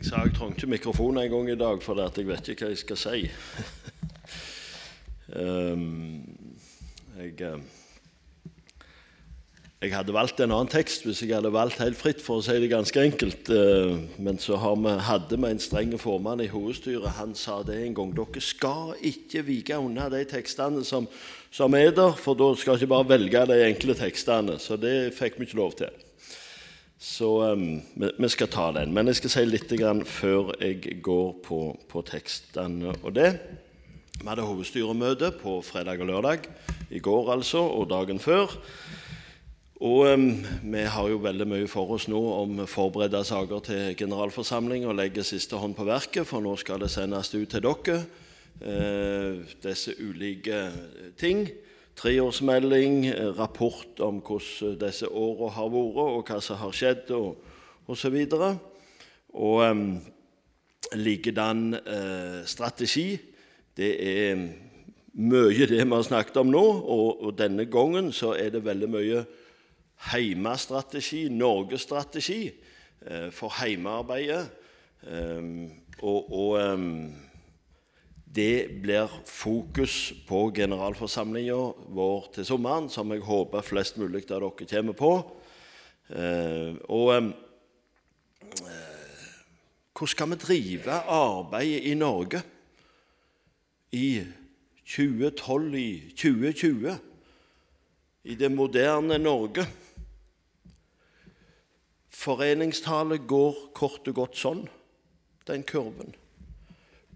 Jeg sa jeg trengte mikrofon en gang i dag, for jeg vet ikke hva jeg skal si. um, jeg, eh, jeg, hadde valgt en annen tekst hvis jeg hadde valgt helt fritt, for å si det ganske enkelt. Uh, men så vi, hadde vi en streng formann i hovedstyret. Han sa det en gang. Dere skal ikke vike unna de tekstene som, som er der, for da skal ikke bare velge de enkle tekstene. Så det fikk vi ikke lov til. Så um, vi skal ta den. Men jeg skal si litt før jeg går på, på tekstene og det. Vi hadde hovedstyremøte på fredag og lørdag. I går, altså, og dagen før. Og um, vi har jo veldig mye for oss nå om forberedte saker til generalforsamling og legger siste hånd på verket, for nå skal det sendes ut til dere, uh, disse ulike ting treårsmelding, eh, rapport om hvordan disse årene har vært, og hva som har skjedd, og osv. Og, og um, likedan uh, strategi. Det er mye det vi har snakket om nå, og, og denne gangen så er det veldig mye heimestrategi, Norgesstrategi, uh, for heimearbeidet. Um, og, og um, det blir fokus på generalforsamlinga vår til sommeren, som jeg håper flest mulig av dere kommer på. Eh, og eh, hvordan skal vi drive arbeidet i Norge i 2012, i 2020, i det moderne Norge? Foreningstallet går kort og godt sånn, den kurven.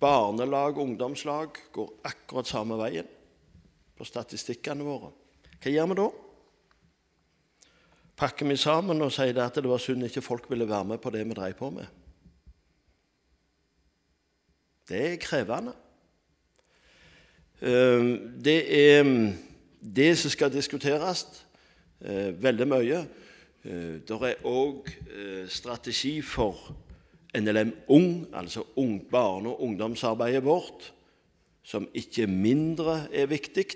Barnelag og ungdomslag går akkurat samme veien på statistikkene våre. Hva gjør vi da? Pakker vi sammen og sier at det var synd ikke folk ville være med på det vi drev på med? Det er krevende. Ehm, det er det som skal diskuteres eh, veldig mye. Eh, det er òg eh, strategi for NLM Ung, altså barne- og ungdomsarbeidet vårt, som ikke mindre er viktig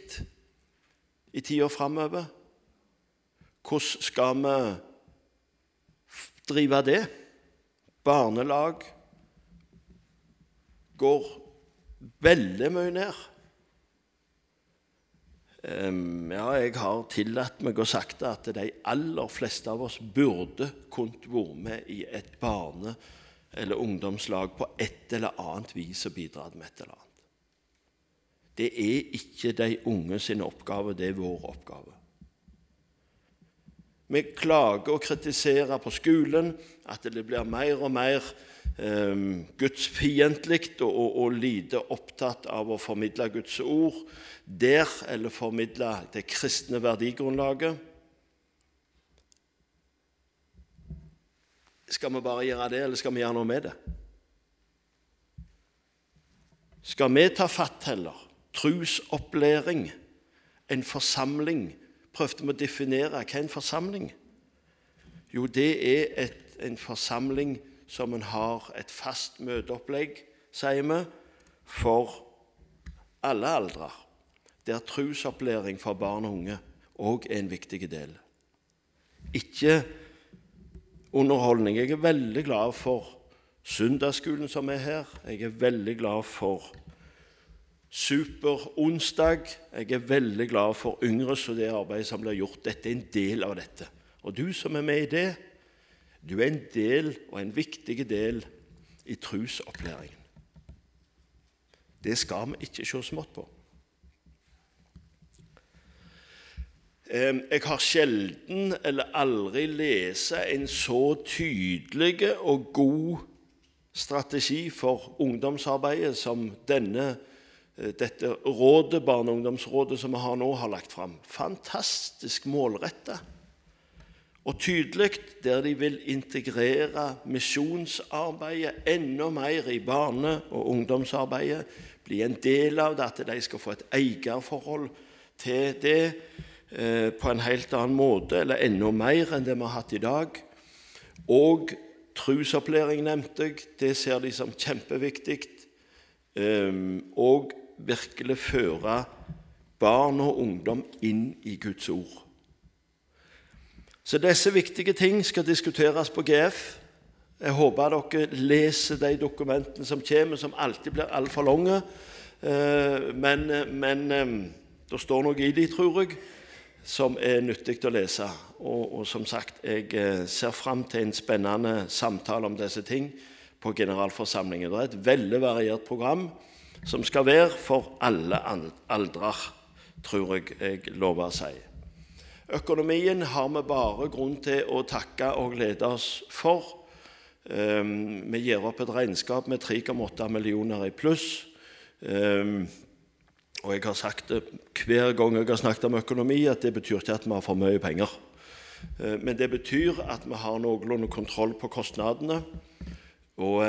i tida framover. Hvordan skal vi drive det? Barnelag går veldig mye ned. Ja, jeg har tillatt meg å sagt at de aller fleste av oss burde kunnet være med i et barne- eller ungdomslag på et eller annet vis og bidratt med et eller annet. Det er ikke de unge sin oppgave, det er vår oppgave. Vi klager og kritiserer på skolen at det blir mer og mer um, gudsfiendtlig og, og, og, lite opptatt av å formidle Guds ord der, eller formidle det kristne verdigrunnlaget. Skal vi bare gjøre det, eller skal vi gjøre noe med det? Skal vi ta fatt heller? Trusopplæring, en forsamling. Prøvde vi å definere hva er en forsamling Jo, det er et, en forsamling som en har et fast møteopplegg, sier vi, for alle aldre. Der trusopplæring for barn og unge òg er en viktig del. Ikke underholdning. Jeg er veldig glad for søndagsskolen som er her. Jeg er veldig glad for Superonsdag. Jeg er veldig glad for Yngres og det arbeidet som blir gjort. Dette er en del av dette. Og du som er med i det, du er en del og en viktig del i trusopplæringen. Det skal vi ikke se smått på. Jeg har sjelden eller aldri lest en så tydelig og god strategi for ungdomsarbeidet som denne, eh, dette rådet, barne- og ungdomsrådet som vi har nå, har lagt fram. Fantastisk målretta og tydelig, der de vil integrere misjonsarbeidet enda mer i barne- og ungdomsarbeidet. Bli en del av det, at de skal få et eierforhold til det Eh, på en helt annen måte, eller enda mer enn det vi har hatt i dag. Og trosopplæring nevnte jeg. Det ser de som kjempeviktig. Ehm, og virkelig føre barn og ungdom inn i Guds ord. Så disse viktige ting skal diskuteres på GF Jeg håper dere leser de dokumentene som kommer, som alltid blir altfor lange. Eh, men, men eh, det står noe i de, tror jeg, som er nyttig å lese. Og, og som sagt, jeg eh, ser fram til en spennende samtale om disse ting på generalforsamlingen. Det er et veldig variert program som skal være for alle aldre, tror jeg jeg lover å si. Økonomien har vi bare grunn til å takke og glede oss for. Um, vi gir opp et regnskap med 3,8 millioner i pluss. Ehm, og jeg har sagt det hver gang jeg har snakket om økonomi, at det betyr ikke at vi har for mye penger. Ehm, men det betyr at vi har noenlunde kontroll på kostnadene. Og,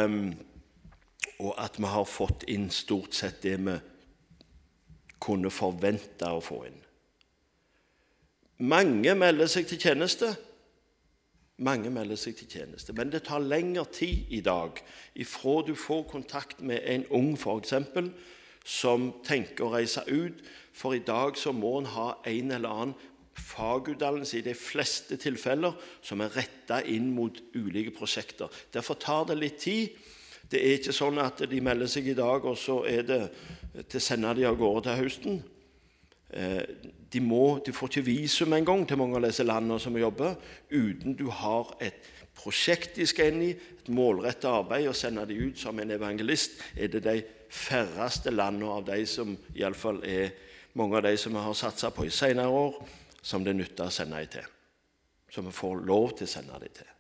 og, at vi har fått inn stort sett det vi kunne forvente å få inn. Mange melder seg til tjeneste. Mange melder seg til tjeneste, men det tar lengre tid i dag ifra du får kontakt med en ung f.eks. som tenker å reise ut, for i dag så må en ha en eller annen fagutdannelse i de fleste tilfeller som er retta inn mot ulike prosjekter. Derfor tar det litt tid. Det er ikke sånn at de melder seg i dag, og så er det til å sende de av gårde til høsten. Eh, de, må, de, får ikke visum engang til mange av disse landene som jobber, uten du har et prosjekt de skal inn i, et målrettet arbeid, og sender de ut som en evangelist, er det de færreste landene av de som iallfall er mange av de som vi har satsa på i senere år, som det nytter å sende dem til. Som vi får lov til å sende dem til.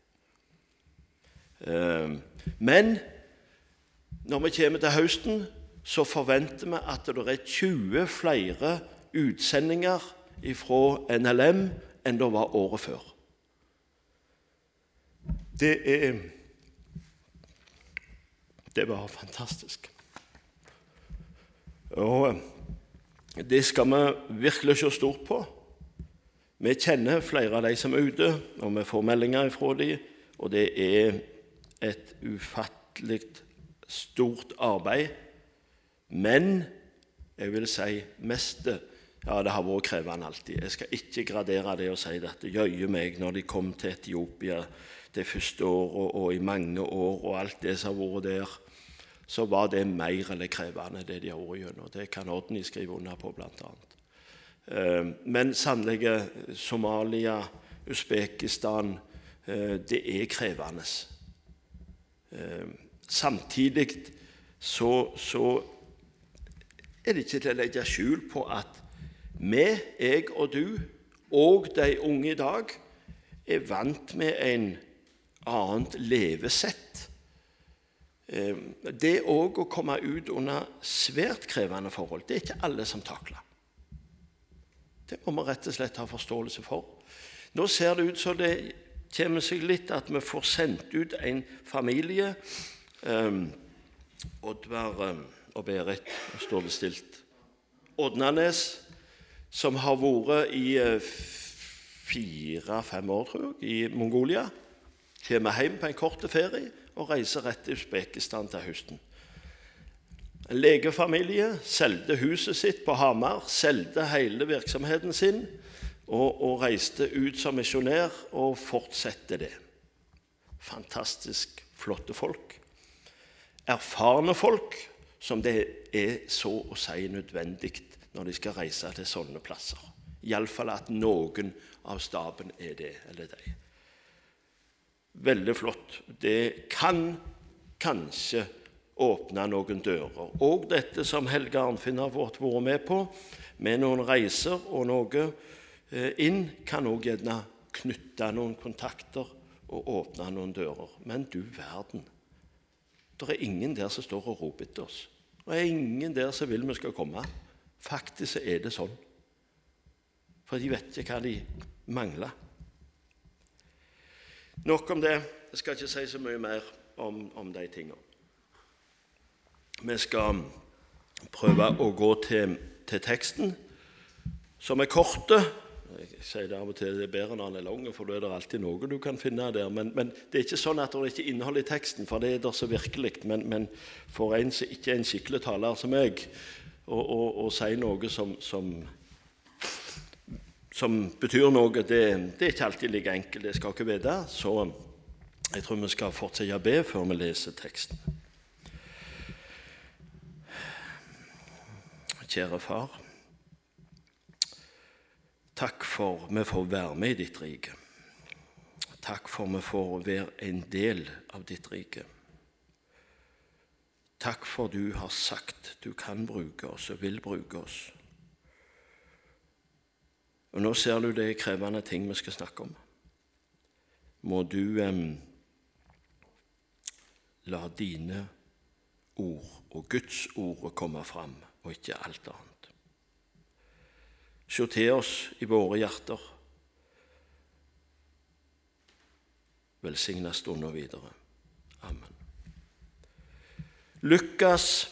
Eh, men når vi kommer til høsten, så forventer vi at det er 20 flere utsendinger fra NLM enn det var året før. Det er Det var fantastisk. Og det skal vi virkelig se stort på. Vi kjenner flere av de som er ute, og vi får meldinger fra dem. Og det er et ufattelig stort arbeid. Men jeg vil si mest ja, det har vært krevende alltid. Jeg skal ikke gradere det og si at det jøye meg når de kom til Etiopia det første året og i mange år og alt det som har vært der, så var det mer eller krevende, det de har vært gjennom. Det kan Odny skrive under på, bl.a. Eh, men sannelig Somalia, Usbekistan eh, Det er krevende. Eh, samtidig så, så er det ikke til å legge skjul på at vi, jeg og du, og de unge i dag, er vant med en annet levesett. Eh, det òg å komme ut under svært krevende forhold, det er ikke alle som takler. Det må vi rett og slett ha forståelse for. Nå ser det ut som det kommer seg litt at vi får sendt ut en familie. Um, Oddvar um, og Berit står det stilt. Odnanes, som har vært i eh, fire-fem år, tror jeg, i Mongolia. Kommer hjem på en kort ferie og reiser rett til Usbekistan til høsten. En legefamilie solgte huset sitt på Hamar, solgte hele virksomheten sin og, og reiste ut som misjonær og fortsetter det. Fantastisk flotte folk. Erfarne folk som det er så å si nødvendig når de skal reise til sånne plasser. Iallfall at noen av staben er det, eller de. Veldig flott. Det kan kanskje åpne noen dører. Og dette som Helge Arnfinn har vært med på, med noen reiser og noe eh, inn, kan òg gjerne knytte noen kontakter og åpne noen dører. Men du verden, det er ingen der som står og roper etter oss. Det er ingen der som vil vi skal komme. Faktisk er det sånn. For de vet ikke hva de mangler. Nok om det. Jeg skal ikke si så mye mer om, om de tingene. Vi skal prøve å gå til, til teksten, som er kort. Jeg sier det av og til det er bedre når den er lang, for da er det alltid noe du kan finne der. Men, men det er ikke sånn at det ikke er innhold i teksten, for det er det så virkelig. Men, men for en som ikke er en skikkelig taler som meg, og si noe som, som, som betyr noe, det, det, er ikke alltid like enkelt. Det skal ikke vite. Så Jeg tror vi skal fortsette å be før vi leser teksten. Kjære far. Takk for vi får være med i ditt rike. Takk for vi får være en del av ditt rike. Takk for du har sagt du kan bruke oss og vil bruke oss. Og Nå ser du det er krevende ting vi skal snakke om. Må du eh, la dine ord og Guds ord komme fram, og ikke alt annet. Se til oss i våre hjerter. Velsigna stunder videre. Amen. Lukas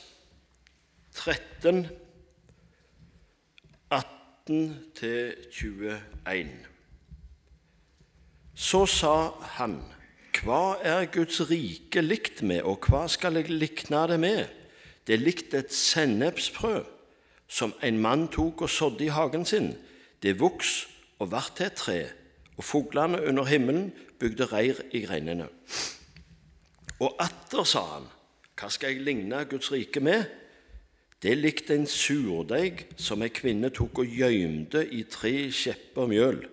13, 18-21. Så sa han, Hva er Guds rike likt med, og hva skal jeg likne det med? Det er likt et sennepsfrø som en mann tok og sådde i hagen sin. Det voks og vart til et tre, og fuglene under himmelen bygde reir i greinene. Og atter sa han, hva skal jeg ligne Guds rike med? Det er likt en surdeig som ei kvinne tok og gjøymde i tre skjepper mjøl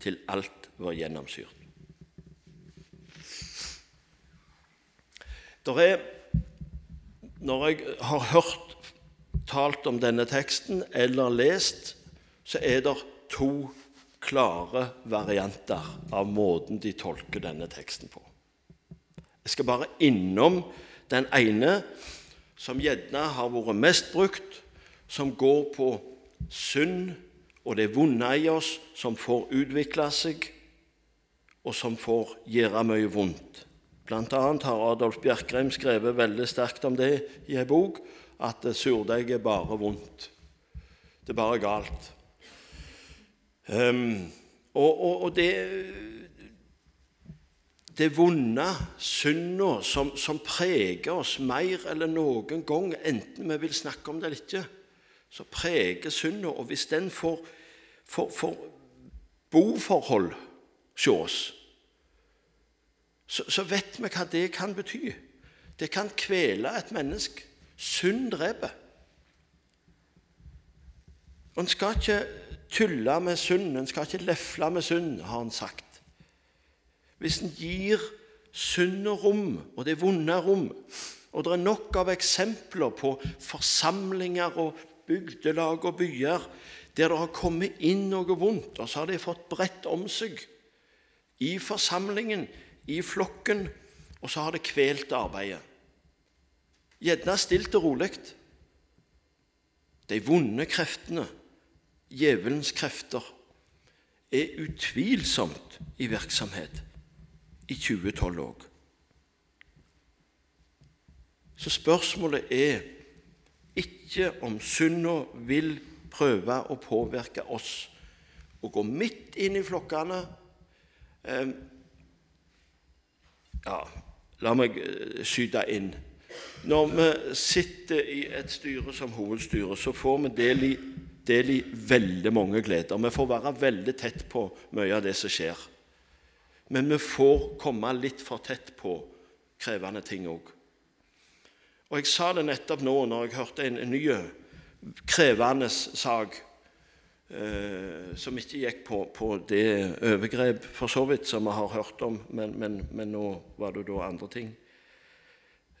til alt var gjennomsyrt. Er, når jeg har hørt talt om denne teksten eller lest, så er det to klare varianter av måten de tolker denne teksten på. Jeg skal bare innom den ene som gjerne har vært mest brukt, som går på synd og det vonde i oss som får utvikle seg, og som får gjøre mye vondt. Blant annet har Adolf Bjerkreim skrevet veldig sterkt om det i en bok, at surdeig er bare vondt. Det er bare galt. Um, og, og, og det det vonde, synda, som, som, preger oss mer eller noen gang, enten vi vil snakke om det eller ikke, så preger synda. Og hvis den får, får, får boforhold hos oss, så, så, vet vi hva det kan bety. Det kan kvele et menneske. Synd dreper. En skal ikke tulle med synd, en skal ikke lefle med synd, har han sagt hvis en gir sunne rom, og det vonde rom Og det er nok av eksempler på forsamlinger og bygdelag og byer der det har kommet inn noe vondt, og så har de fått bredt om seg i forsamlingen, i flokken, og så har det kvelt arbeidet. Gjerne stilt og rolig. De vonde kreftene, djevelens krefter, er utvilsomt i virksomhet i 2012 òg. Så spørsmålet er ikke om synda vil prøve å påvirke oss og gå midt inn i flokkene. Ehm, ja, la meg eh, skyte inn. Når vi sitter i et styre som hovedstyre, så får vi del i, del i veldig mange gleder. Vi får være veldig tett på mye av det som skjer. Men vi får komme litt for tett på krevende ting òg. Og Jeg sa det nettopp nå når jeg hørte en, ny krevende sak eh, som ikke gikk på, på, det overgrep for så vidt som vi har hørt om, men, men, men nå var det da andre ting.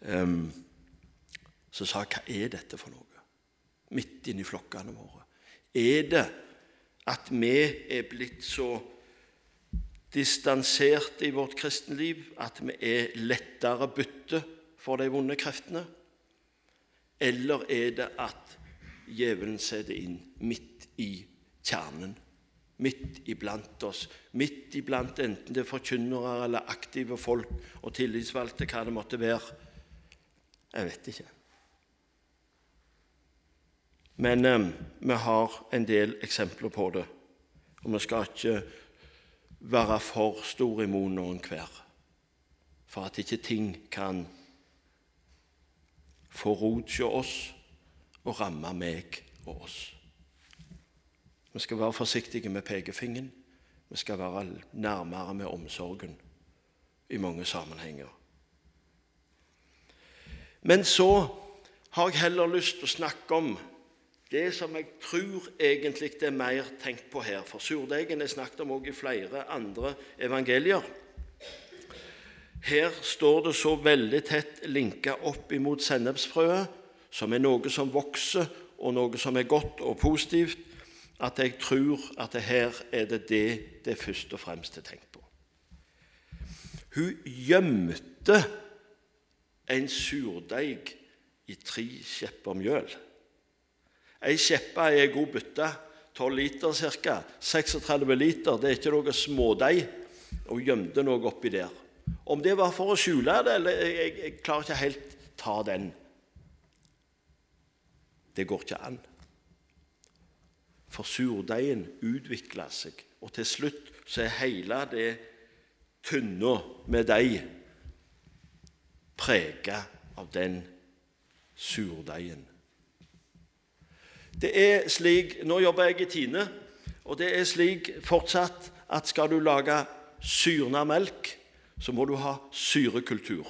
Um, så sa jeg hva er dette for noe? Midt inni flokkene våre. Er det at vi er blitt så distanserte i vårt kristenliv, at vi er lettere bytte for de vonde kreftene? Eller er det at djevelen setter inn midt i kjernen, midt iblant oss, midt iblant enten det er forkynnere eller aktive folk og tillitsvalgte, hva det måtte være? Jeg vet ikke. Men eh, vi har en del eksempler på det, og vi skal ikke være for stor imot noen hver, for at ikke ting kan få rot hos oss og ramme meg og oss. Vi skal være forsiktige med pekefingeren. Vi skal være nærmere med omsorgen i mange sammenhenger. Men så har jeg heller lyst til å snakke om det som jeg tror egentlig det er mer tenkt på her. For surdeigen er snakket om også i flere andre evangelier. Her står det så veldig tett linka opp imot sennepsfrøet, som er noe som vokser, og noe som er godt og positivt, at jeg tror at her er det det det først og fremst er tenkt på. Hun gjemte en surdeig i tre skjepper mjøl. Ei skjeppe er ei god bytte. 12 liter ca. 36 liter. Det er ikke noe smådeig. Og gjemte noe oppi der. Om det var for å skjule det, eller jeg, jeg, klarer ikke helt ta den. Det går ikke an. For surdeigen utvikler seg, og til slutt så er hele det tynna med deig prega av den surdeigen. Det er slik, Nå jobber jeg i Tine, og det er slik fortsatt at skal du lage syrna melk, så må du ha syrekultur.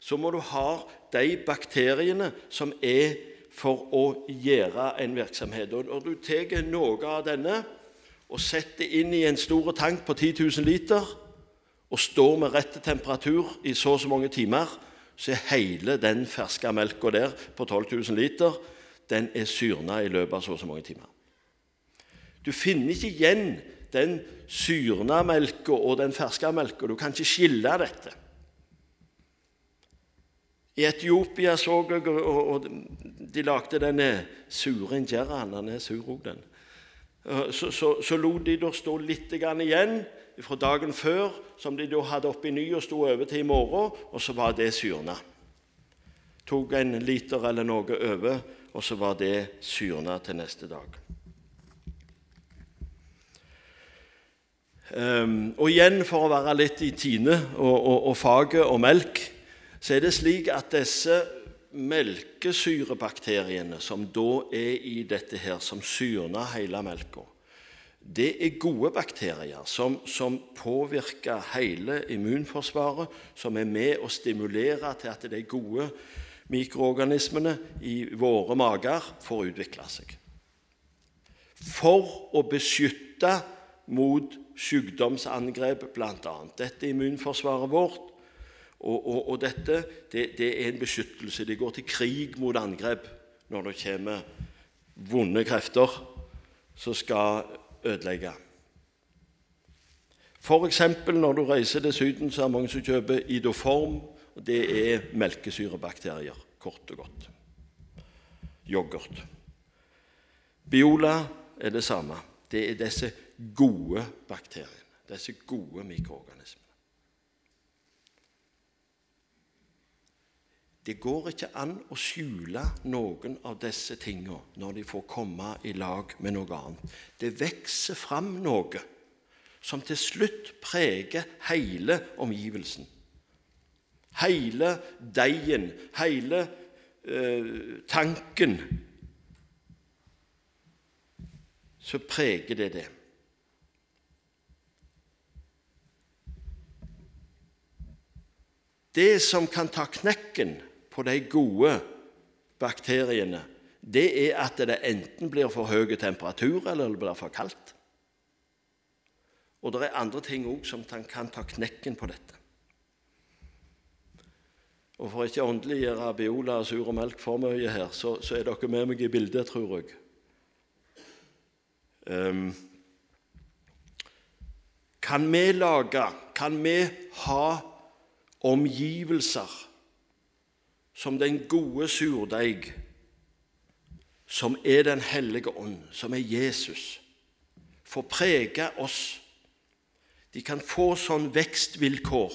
Så må du ha de bakteriene som er for å gjøre en virksomhet. Og Når du tar noe av denne og setter inn i en stor tank på 10 000 liter, og står med rett temperatur i så og så mange timer, så er hele den ferske melka der på 12 000 liter den er syrna i løpet av så og så mange timer. Du finner ikke igjen den syrna melka og den ferske melka. Du kan ikke skille dette. I Etiopia så jeg, og de lagde denne sure injeraen. Den er sur òg, den. Så, så, så lot de da stå litt igjen fra dagen før, som de da hadde oppi ny og sto over til i morgen, og så var det syrna. Tok en liter eller noe over, og så var det syrna til neste dag. Um, og igjen, for å være litt i Tine og, og, og faget og melk, så er det slik at disse melkesyrebakteriene, som da er i dette her, som syrner hele melka, det er gode bakterier som, som, påvirker hele immunforsvaret, som er med å stimulere til at det er gode mikroorganismene i våre mager får utvikle seg. For å beskytte mot sykdomsangrep, bl.a. Dette er immunforsvaret vårt. Og, og, og dette det, det, er en beskyttelse. De går til krig mot angrep når det kommer vonde krefter som skal ødelegge. F.eks. når du reiser til Syden, så er det mange som kjøper Idoform. Og Det er melkesyrebakterier, kort og godt. Yoghurt. Biola er det samme. Det er disse gode bakteriene, disse gode mikroorganismene. Det går ikke an å skjule noen av disse tingene når de får komme i lag med noe annet. Det vokser fram noe som til slutt preger hele omgivelsen. Hele deigen, hele eh, tanken. Så preger det det. Det som kan ta knekken på de gode bakteriene, det er at det enten blir for høy temperatur eller det blir for kaldt. Og det er andre ting òg som kan ta knekken på dette. Og For ikke å åndeliggjøre Biola og sur og melk for mye her, så, så, er dere med meg i bildet, tror jeg. Um, kan vi lage, kan vi ha omgivelser som den gode surdeig, som er Den hellige ånd, som er Jesus, får prege oss. De kan få sånn vekstvilkår.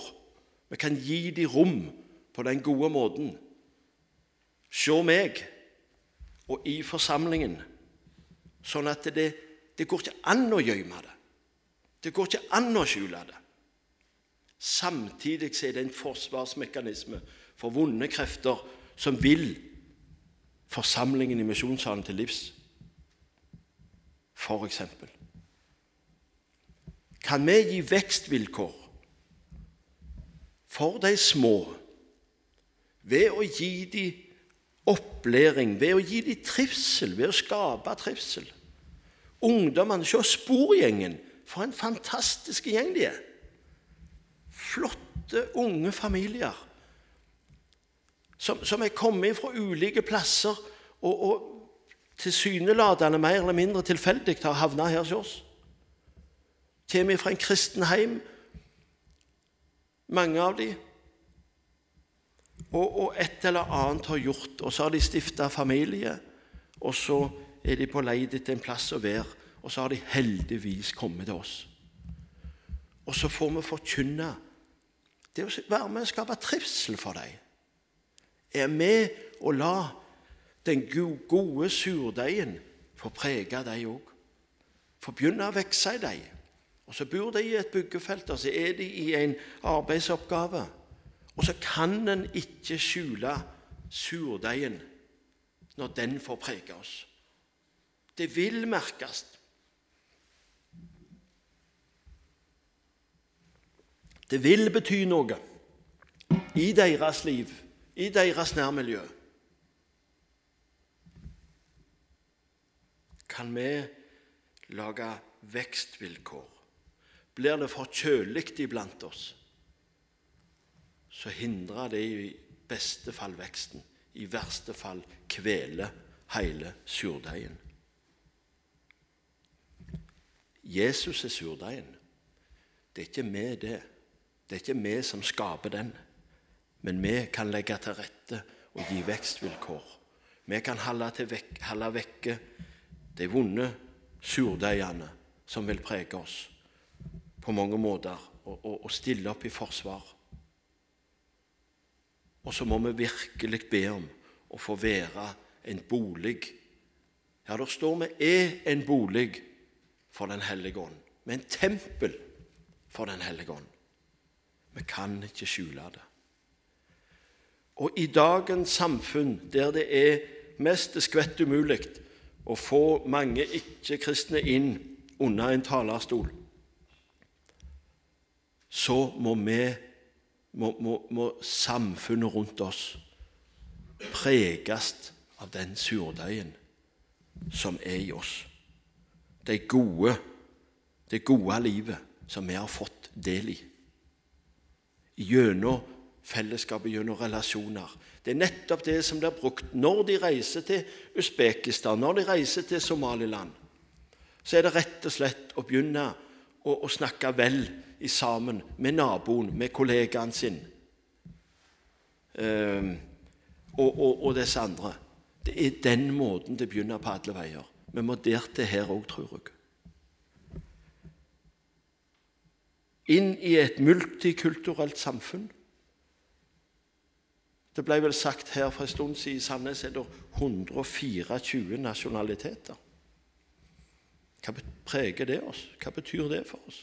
Vi kan gi dem rom på den gode måten. Se meg og i forsamlingen, sånn at det, det går ikke an å gjemme det. Det går ikke an å skjule det. Samtidig er det en forsvarsmekanisme for vonde krefter som vil forsamlingen i misjonssalen til livs. For eksempel. Kan vi gi vekstvilkår for de små ved å gi dem opplæring, ved å gi dem trivsel, ved å skape trivsel. Ungdommene, se sporgjengen. For en fantastisk gjeng de er. Flotte, unge familier som, som er kommet fra ulike plasser og, og tilsynelatende mer eller mindre tilfeldig har havna her hos oss. Kommer fra en kristen heim, mange av de. Og, og, et eller annet har gjort, og så har de stifta familie. Og så er de på leit etter en plass å være, og så har de heldigvis kommet til oss. Og så får vi forkynne. Det å være med og skape trivsel for dem er med å la den gode surdeigen få prege dem òg. Få begynne å vokse i dem. Og så bor de i et byggefelt, og så er de i en arbeidsoppgave. Og så kan en ikke skjule surdeigen når den får prege oss. Det vil merkes. Det vil bety noe i deres liv i deres nærmiljø. Kan vi lage vekstvilkår? Blir det for kjølig iblant oss, så hindrer det i beste fall veksten. I verste fall kveler hele surdeigen. Jesus er surdeigen. Det er ikke vi, det. Det er ikke vi som skaper den. Men vi kan legge til rette og gi vekstvilkår. Vi kan holde, vek, holde vekke de vonde surdeigene som vil prege oss på mange måter, og, og, og stille opp i forsvar. Og så må vi virkelig be om å få være en bolig. Ja, der står vi er en bolig for Den hellige ånd. Vi er en tempel for Den hellige ånd. Vi kan ikke skjule det. Og i dagens samfunn, der det er mest skvett umulig å få mange ikke-kristne inn under en talerstol, så må vi må, må, må samfunnet rundt oss preges av den surdeigen som er i oss. Det gode, det gode livet som vi har fått del i. Gjennom fellesskapet gjennom relasjoner. Det er nettopp det som blir brukt når de reiser til Usbekistan, når de reiser til Somaliland. Så er det rett og slett å begynne å, å snakke vel i sammen med naboen, med kollegaen sin um, og, og, og disse andre. Det er den måten det begynner på alle veier. Vi må dertil her òg, tror jeg. Inn i et multikulturelt samfunn det ble vel sagt her for en stund siden i Sandnes er det 124 nasjonaliteter. Hva preger det oss? Hva betyr det for oss?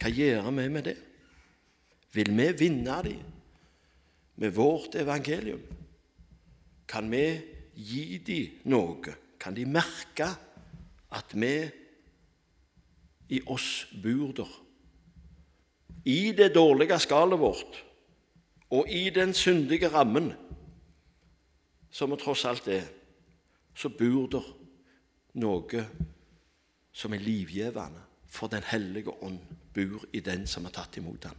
Hva gjør vi med det? Vil vi vinne dem med vårt evangelium? Kan vi gi dem noe? Kan de merke at vi i oss bor der? I det dårlige skallet vårt og i den syndige rammen, som vi tross alt er, så bor der noe som er livgivende. For Den hellige ånd bor i den som har tatt imot ham.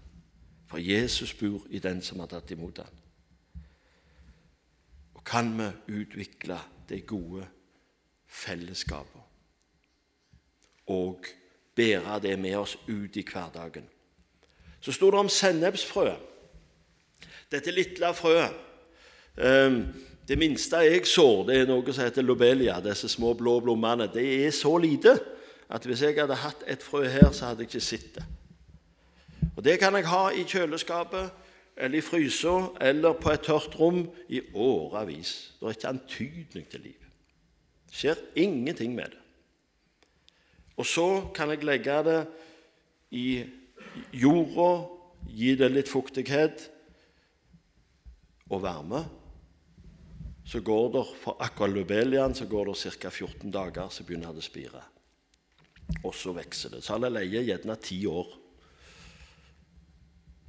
For Jesus bor i den som har tatt imot ham. Og kan vi utvikle de gode fellesskapene og bære det med oss ut i hverdagen. Så sto det om sennepsfrøet. Dette lille frøet ehm, Det minste jeg sår, det er noe som heter lobelia, disse små blå blommene. Det er så lite at hvis jeg hadde hatt et frø her, så hadde jeg ikke sett det. Og Det kan jeg ha i kjøleskapet eller i frysa eller på et tørt rom i årevis. Det er ikke antydning til liv. Det skjer ingenting med det. Og så kan jeg legge det i jorda, gi det litt fuktighet, og varme, så går det for akkurat lobeliaen så går det ca. 14 dager, så begynner det å spire. Og så vokser det. Så han alle leier gjerne ti år.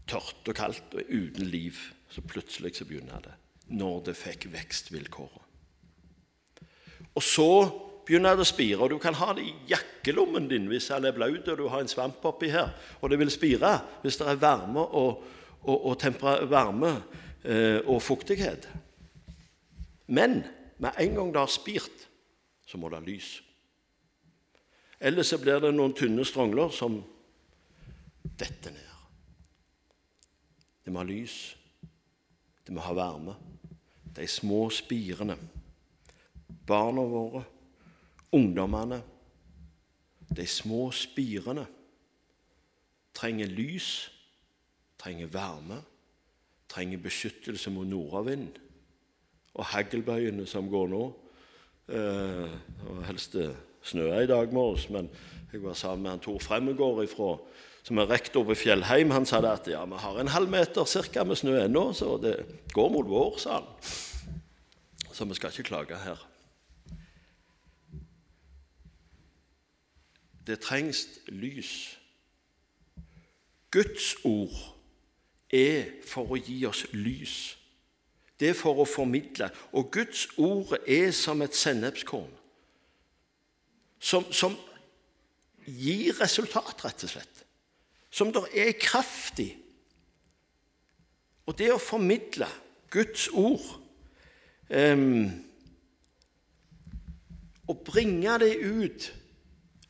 tørt og kaldt og uten liv. Så plutselig så begynner det, når det fikk vekstvilkåret. Og så begynner det å spire, og du kan ha det i jakkelommen din hvis den er blaut og du har en svamp oppi her, og det vil spire hvis det er varme og, og, og, varme, eh, og fuktighet. Men med en gang det har spirt, så må det ha lys. Ellers så blir det noen tynne strongler som detter ned. Det må ha lys. Det må ha varme. De små spirene. Barna våre, ungdommene, de små spirene trenger lys, trenger varme, trenger beskyttelse mot nordavind og haglbøyene som går nå. Eh, og helst snøa i dag morges, men jeg var sammen med han Tor Fremmegård ifra som er rektor på Fjellheim, han sa at ja, vi har en halv meter cirka med snø ennå, så det går mot vår, sa han. Så vi skal ikke klage her. Det trengs lys. Guds ord er for å gi oss lys. Det er for å formidle. Og Guds ord er som et sennepskorn som, som gir resultat, rett og slett som det er kraft i. Og det å formidle Guds ord um, Og bringe det ut,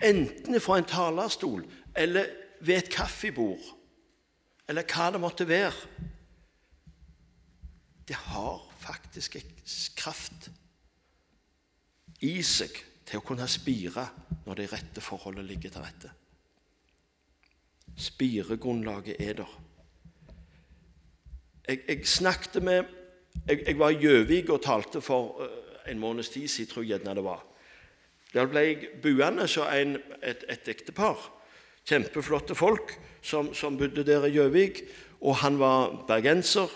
enten fra en talerstol eller ved et kaffebord, eller hva det måtte være Det har faktisk kraft i seg til å kunne spire når de rette forholdene ligger til rette. Spiregrunnlaget er der. Jeg, jeg snakket med jeg, jeg var i Gjøvik og talte for uh, en måneds tid siden, tror jeg det var. Der ble jeg buende så et, et ektepar. Kjempeflotte folk som, som bodde der i Gjøvik. Og han var bergenser,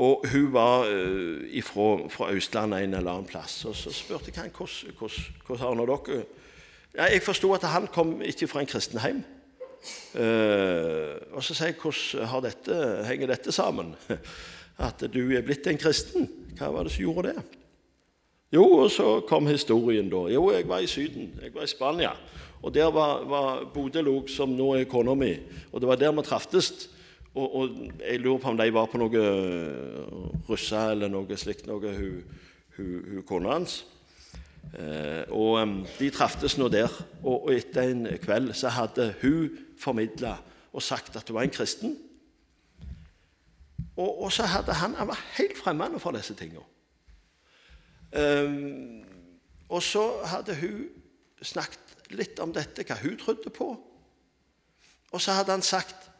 og hun var uh, fra Østlandet en eller annen plass. Og Så spurte jeg han hvordan har dere ja, Jeg forsto at han kom ikke fra en kristen hjem. Uh, og så sier jeg hvordan dette, henger dette sammen? At du er blitt en kristen? Hva var det som gjorde det? Jo, og så kom historien, da. Jo, jeg var i Syden. Jeg var i Spania. Og der var, var Bodil som nå er kona mi. Og det var der vi traftes. Og, og, jeg lurer på om de var på noe russer eller noe slikt, noe hun, hun, hun kona hans. Eh, og um, De traftes nå der, og, og etter en kveld så hadde hun formidla og sagt at hun var en kristen. Og, og så hadde han Han var helt fremmed for disse tingene. Um, og så hadde hun snakket litt om dette, hva hun trodde på. Og så hadde han sagt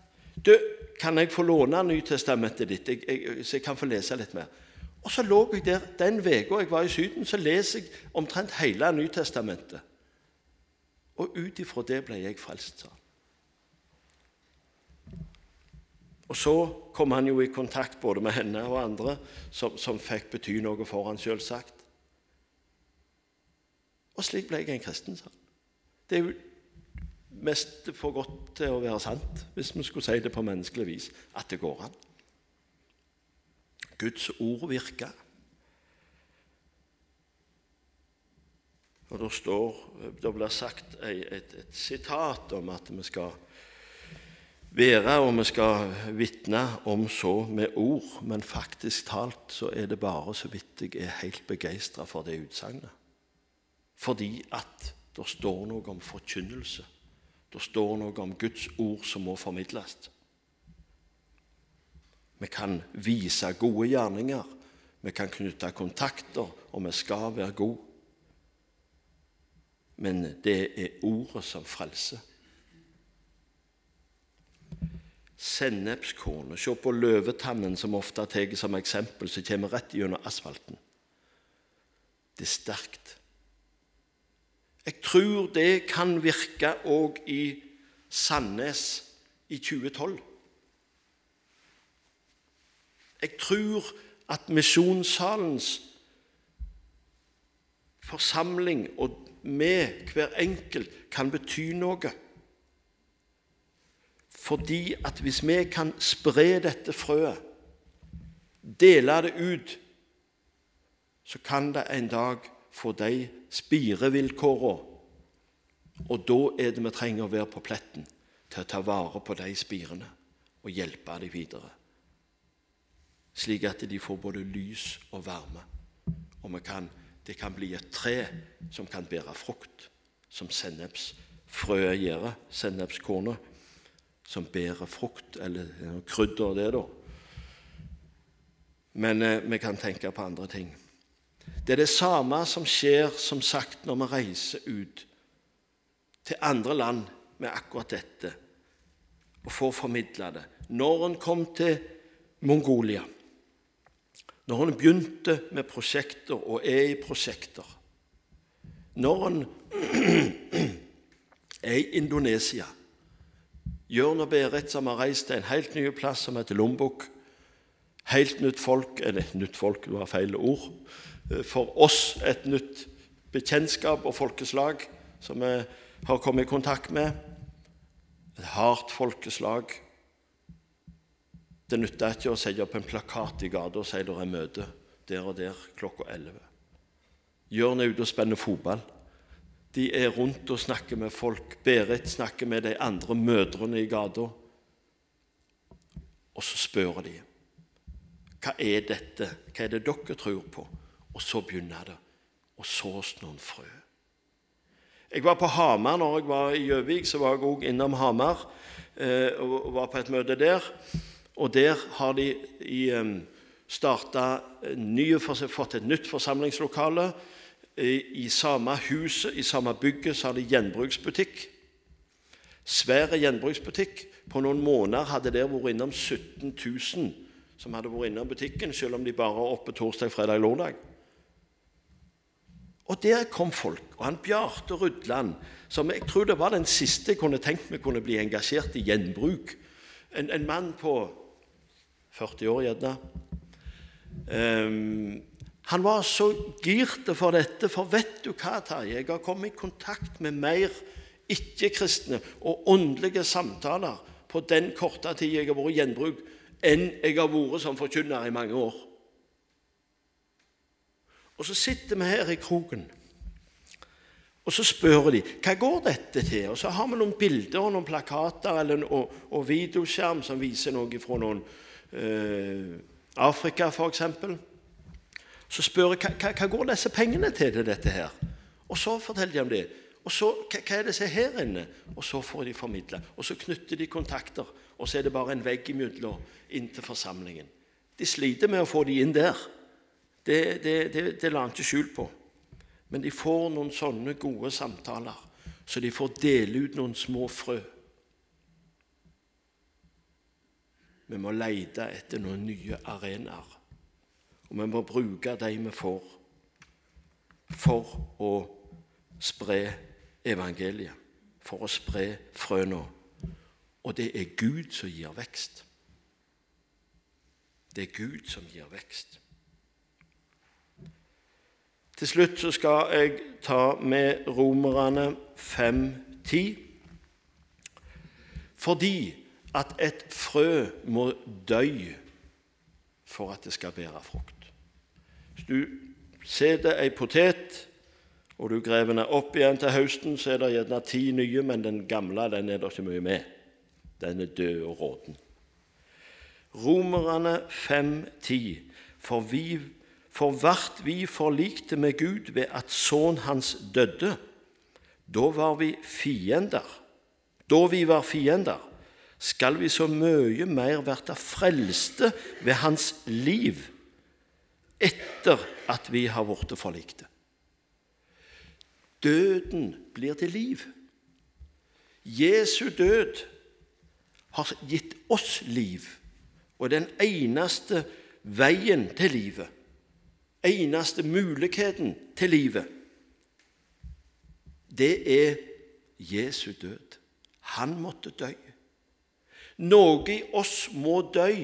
du, kan jeg få låne Nytestamentet ditt, jeg, jeg, så jeg kan få lese litt mer? Og så lå jeg der den uka jeg var i Syden, så leser jeg omtrent hele Nytestamentet. Og ut ifra det ble jeg frelst, sa han. Og så kom han jo i kontakt både med henne og andre som, som fikk bety noe for han selvsagt. Og slik ble jeg en kristen, sa han. Det er jo mest for godt til å være sant, hvis vi skulle si det på menneskelig vis, at det går an. Guds ord virker. Og Det står, det blir sagt et, et, et sitat om at vi skal være, og vi skal vitne om så med ord, men faktisk talt så er det bare så vidt jeg er helt begeistra for det utsagnet. Fordi at det står noe om forkynnelse. Det står noe om Guds ord som må formidles. Vi kan vise gode gjerninger, vi kan knytte kontakter, og vi skal være gode. Men det er ordet som frelser. sennepskornet. Se på løvetannen, som ofte tar som eksempel, som kommer rett gjennom asfalten. Det er sterkt. Jeg tror det kan virke òg i Sandnes i 2012. Jeg tror at misjonssalens forsamling og med hver enkelt kan bety noe Fordi at hvis vi kan spre dette frøet, dele det ut, så kan det en dag få de spirevilkårene. Og da er det vi trenger å være på pletten til å ta vare på de spirene og hjelpe dem videre. Slik at de får både lys og varme. Og kan, det kan bli et tre som kan bære frukt, som sennepsfrøet gjør, sennepskornet som bærer frukt, eller krydder det, da. Men eh, vi kan tenke på andre ting. Det er det samme som skjer som sagt når vi reiser ut til andre land med akkurat dette og får formidla det. Når en kom til Mongolia, når en begynte med prosjekter og er i prosjekter, når en er i Indonesia Jørn og Berit som har reist til en helt ny plass som heter Lombok. Helt nytt folk Eller nytt folk, var feil ord. Eh, for oss et nytt bekjentskap og folkeslag som vi har kommet i kontakt med. Et hardt folkeslag. Det nytter ikke å sette opp en plakat i gata og si det er møte der og der klokka 11. Jørn er ute og spenner fotball. De er rundt og snakker med folk. Berit snakker med de andre mødrene i gata. Og så spør de hva er dette, hva er det dere tror på? Og så begynner det å sås noen frø. Jeg var på Hamar når jeg var i Gjøvik. Så var jeg òg innom Hamar eh, og var på et møte der. Og der har de i, eh, nye, fått et nytt forsamlingslokale. I, I samme huset, i samme bygget, så har de gjenbruksbutikk. Svær gjenbruksbutikk. På noen måneder hadde der vært innom 17 000 som hadde vært innom butikken, selv om de bare var oppe torsdag, fredag, lørdag. Og der kom folk. Og han Bjarte Rudland, som jeg tror det var den siste jeg kunne tenkt meg kunne bli engasjert i gjenbruk. En, en mann på 40 år, gjerne. Um, han var så girt for dette, for vet du hva, Terje? Jeg har kommet i kontakt med mer ikke-kristne og åndelige samtaler på den korte tid jeg har vært i gjenbruk, enn jeg har vært som forkynner i mange år. Og så sitter vi her i kroken, og så spør de hva går dette til. Og så har vi noen bilder og noen plakater eller, og, og videoskjerm som viser noe fra noen eh, Afrika, f.eks. Så spør jeg hva, hva går disse pengene til, til dette her? Og så forteller de om det. Og så, hva, er det som er her inne? Og så får de formidle. Og så knytter de kontakter, og så er det bare en vegg imellom inn til forsamlingen. De sliter med å få de inn der. Det, det, det, det la han ikke skjul på. Men de får noen sånne gode samtaler, så de får dele ut noen små frø. Vi må lete etter noen nye arenaer. Og vi må bruke de vi får, for å spre evangeliet. For å spre frøna. Og det er Gud som gir vekst. Det er Gud som gir vekst. Til slutt så skal jeg ta med Romerne 5.10. Fordi at et frø må dø for at det skal bære frukt. Hvis du setter ei potet, og du graver den opp igjen til høsten, så er det gjerne ti nye, men den gamle den er det ikke mye med. Den er død og råten. Romerne 5.10. For vi for vart vi forlikte med Gud ved at sønnen hans døde, da var vi fiender. Da vi var fiender, skal vi så mye mer verta frelste ved hans liv etter at vi har blitt forlikte. Døden blir til liv. Jesu død har gitt oss liv, og den eneste veien til livet eneste muligheten til livet, det er Jesu død. Han måtte dø. Noe i oss må dø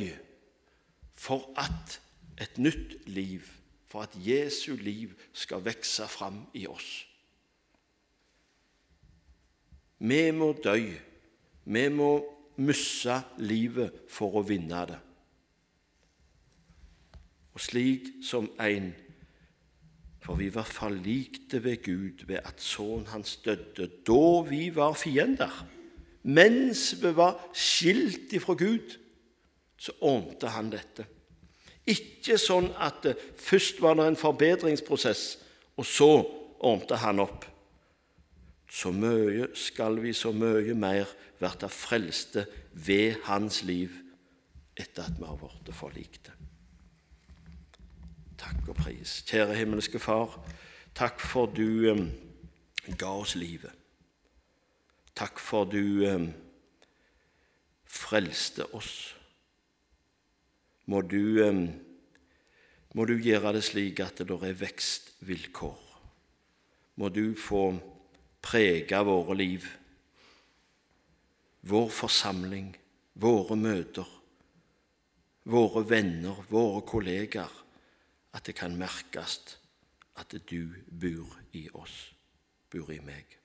for at et nytt liv, for at Jesu liv skal vokse fram i oss. Vi må dø. Vi må miste livet for å vinne det. Og slik som en For vi var forlikte ved Gud ved at sønnen hans døde da vi var fiender. Mens vi var skilt ifra Gud, så ordnet han dette. Ikke sånn at det først var det en forbedringsprosess, og så ordnet han opp. Så mye skal vi så mye mer bli frelste ved hans liv etter at vi har blitt forlikte. Takk og pris. Kjære himmelske Far, takk for du um, ga oss livet. Takk for du um, frelste oss. Må du, um, må du gjøre det slik at det er vekstvilkår. Må du få prege våre liv, vår forsamling, våre møter, våre venner, våre kollegaer at det kan merkes at du bor i oss, bor i meg.